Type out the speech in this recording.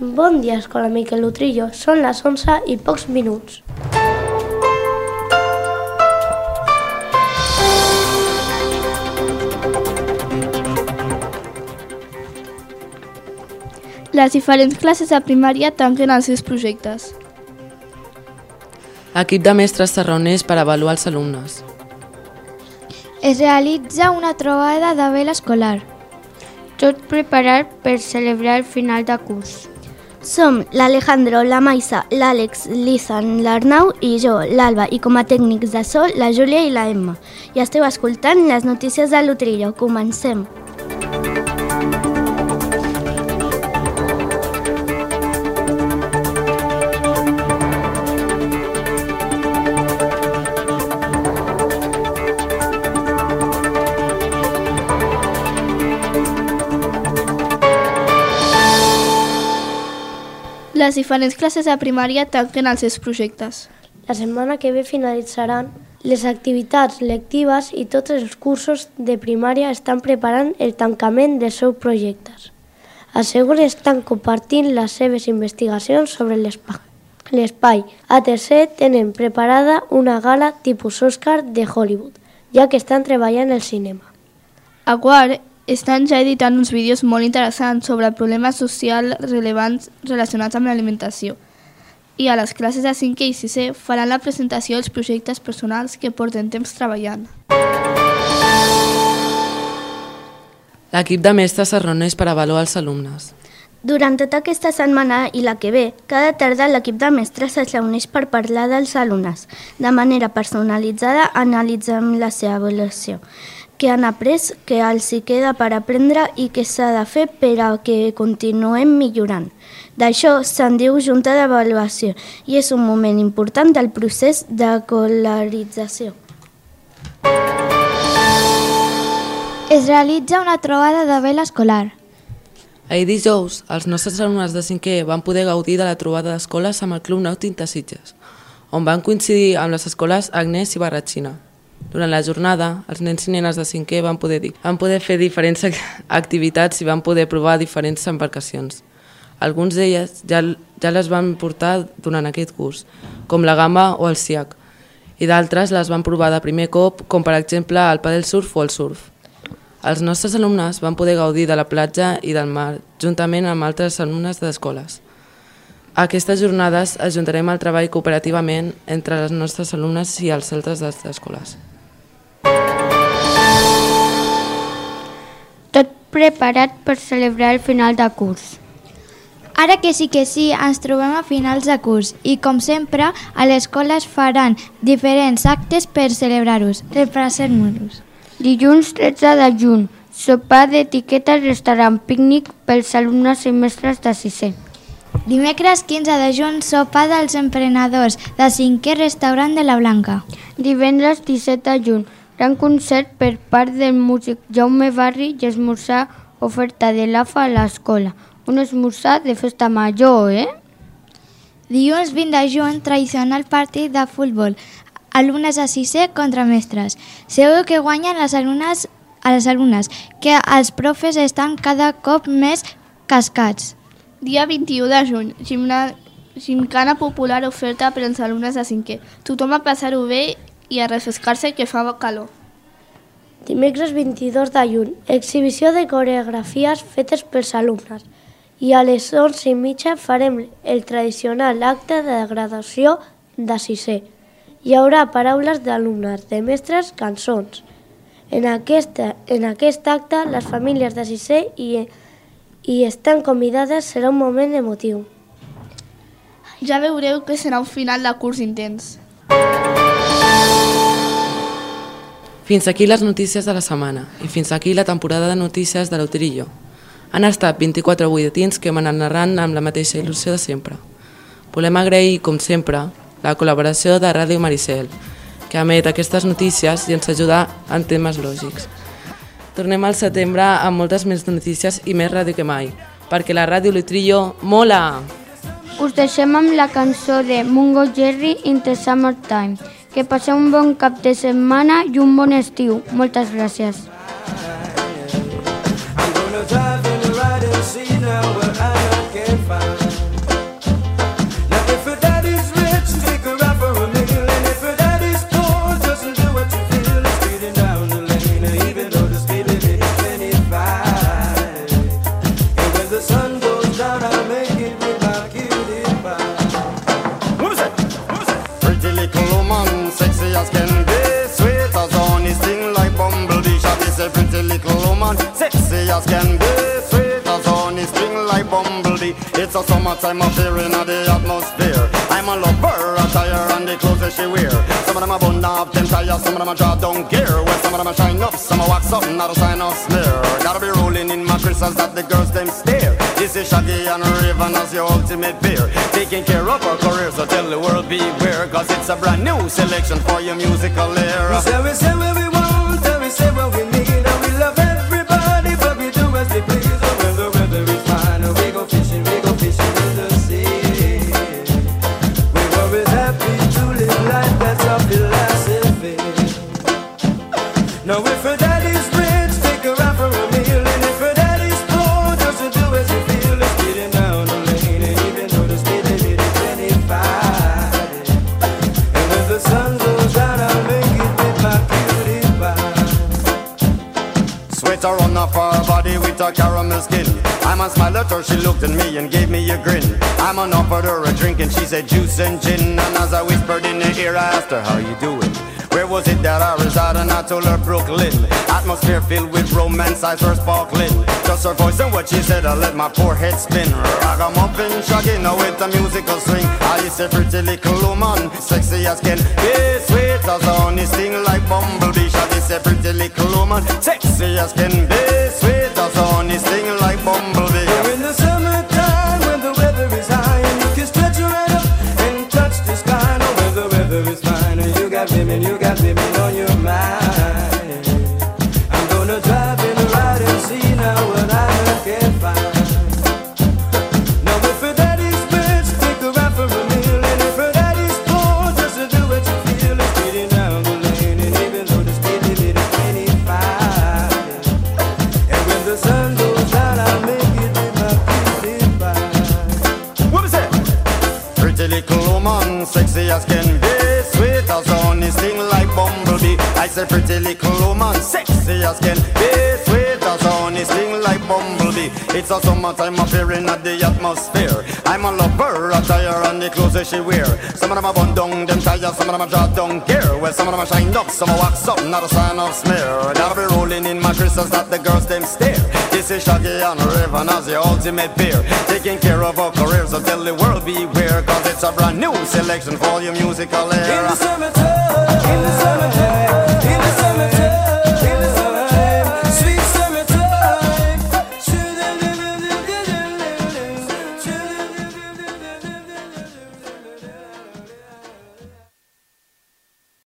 Bon dia, Escola Miquel Utrillo. Són les 11 i pocs minuts. Les diferents classes de primària tanquen els seus projectes. L'equip de mestres se reuneix per avaluar els alumnes. Es realitza una trobada de vela escolar. Tot preparat per celebrar el final de curs. Som l'Alejandro, la Maisa, l'Àlex, l'Izan, l'Arnau i jo, l'Alba, i com a tècnics de so, la Júlia i la Emma. I esteu escoltant les notícies de l'Utrillo. Comencem. Les diferents classes de primària tanquen els seus projectes. La setmana que ve finalitzaran les activitats lectives i tots els cursos de primària estan preparant el tancament dels seus projectes. A segon estan compartint les seves investigacions sobre l'espai. L'espai. A tercer tenen preparada una gala tipus Oscar de Hollywood, ja que estan treballant el cinema. A quart, estan ja editant uns vídeos molt interessants sobre problemes socials rellevants relacionats amb l'alimentació. I a les classes de 5è i 6è faran la presentació dels projectes personals que porten temps treballant. L'equip de mestres es reuneix per avaluar els alumnes. Durant tota aquesta setmana i la que ve, cada tarda l'equip de mestres es reuneix per parlar dels alumnes. De manera personalitzada analitzem la seva avaluació que han après, que els hi queda per aprendre i què s'ha de fer per a que continuem millorant. D'això se'n diu junta d'avaluació i és un moment important del procés de colarització. Es realitza una trobada de vela escolar. Ahir dijous, els nostres alumnes de 5è van poder gaudir de la trobada d'escoles amb el Club Nàutic de Sitges, on van coincidir amb les escoles Agnès i Barratxina. Durant la jornada, els nens i nenes de 5è van poder, dir, van poder fer diferents activitats i van poder provar diferents embarcacions. Alguns d'elles ja, ja les van portar durant aquest curs, com la gamba o el siac, i d'altres les van provar de primer cop, com per exemple el padel surf o el surf. Els nostres alumnes van poder gaudir de la platja i del mar, juntament amb altres alumnes d'escoles. A aquestes jornades ajuntarem el treball cooperativament entre les nostres alumnes i els altres escoles. Preparat per celebrar el final de curs. Ara que sí que sí, ens trobem a finals de curs i, com sempre, a l'escola es faran diferents actes per celebrar-los. Repassem-los. Dilluns 13 de juny, sopar d'etiqueta restaurant pícnic pels alumnes i mestres de 6è. Dimecres 15 de juny, sopar dels emprenedors de 5è restaurant de la Blanca. Divendres 17 de juny, gran concert per part del músic Jaume Barri i esmorzar oferta de l'AFA a l'escola. Un esmorzar de festa major, eh? Dilluns 20 de juny, tradicional partit de futbol. Alumnes a 6è contra mestres. Segur que guanyen les alumnes a les alumnes, que els profes estan cada cop més cascats. Dia 21 de juny, gimna... gimcana popular oferta per als alumnes de 5è. Tothom a passar-ho bé i a refrescar-se que fa calor. Dimecres 22 de juny, exhibició de coreografies fetes pels alumnes. I a les 11 i mitja farem el tradicional acte de gradació de 6è. Hi haurà paraules d'alumnes, de mestres, cançons. En, aquesta, en aquest acte, les famílies de 6è i, i estan convidades serà un moment emotiu. Ja veureu que serà un final de curs intens. Fins aquí les notícies de la setmana i fins aquí la temporada de notícies de l'Utrillo. Han estat 24 butlletins que hem anat narrant amb la mateixa il·lusió de sempre. Volem agrair, com sempre, la col·laboració de Ràdio Maricel, que emet aquestes notícies i ens ajuda en temes lògics. Tornem al setembre amb moltes més notícies i més ràdio que mai, perquè la ràdio L'Utrillo mola! Us deixem amb la cançó de Mungo Jerry in the Summertime. Que passeu un bon cap de setmana i un bon estiu. Moltes gràcies. Sunday woman, sexy as can be, sweet as honey, sting like bumblebee. It's a summertime affair in the atmosphere. I'm a lover, attire and the clothes that she wear. Some of them are bun up, them tires, some of them are draw down gear. Well, some of them are shine up, some are wax up, not a sign of smear. Gotta be rolling in my crystals that the girls them stare. This is Shaggy and Raven as your ultimate peer. Taking care of our career, so tell the world beware. Cause it's a brand new selection for your musical era. We say, we say we caramel skin. I'm a smile at her, she looked at me and gave me a grin. I'm on offered her a drink and she said juice and gin. And as I whispered in her ear, I asked her, how you doing? Where was it that I resided? And I told her Brooklyn. Atmosphere filled with romance, eyes were sparkling. Just her voice and what she said, I let my poor head spin. Ragamuffin, shagging now with a musical swing. I is a pretty little woman, sexy as can be, sweet as honey, sting like bumblebee. Shaggy is a pretty little woman, sexy as can be, just is kind. the weather, weather is fine. You got women, you got women on your as honey, sting like bumblebee. I say pretty little woman, sexy as can be, sweet as honey, sting like bumblebee. It's a summertime affair in the atmosphere. I'm a lover, attire and the clothes that she wear. Some of them are bun down, them tires, some of them are draw down gear. Well, some of them are shine up, some are wax up, not a sign of smear. Gotta be rolling in my crystals that the girls them stare. This is Shaggy and Raven as the ultimate peer. Taking care of our careers, so tell the world beware. Cause it's a brand new selection for your musical era. in the summertime.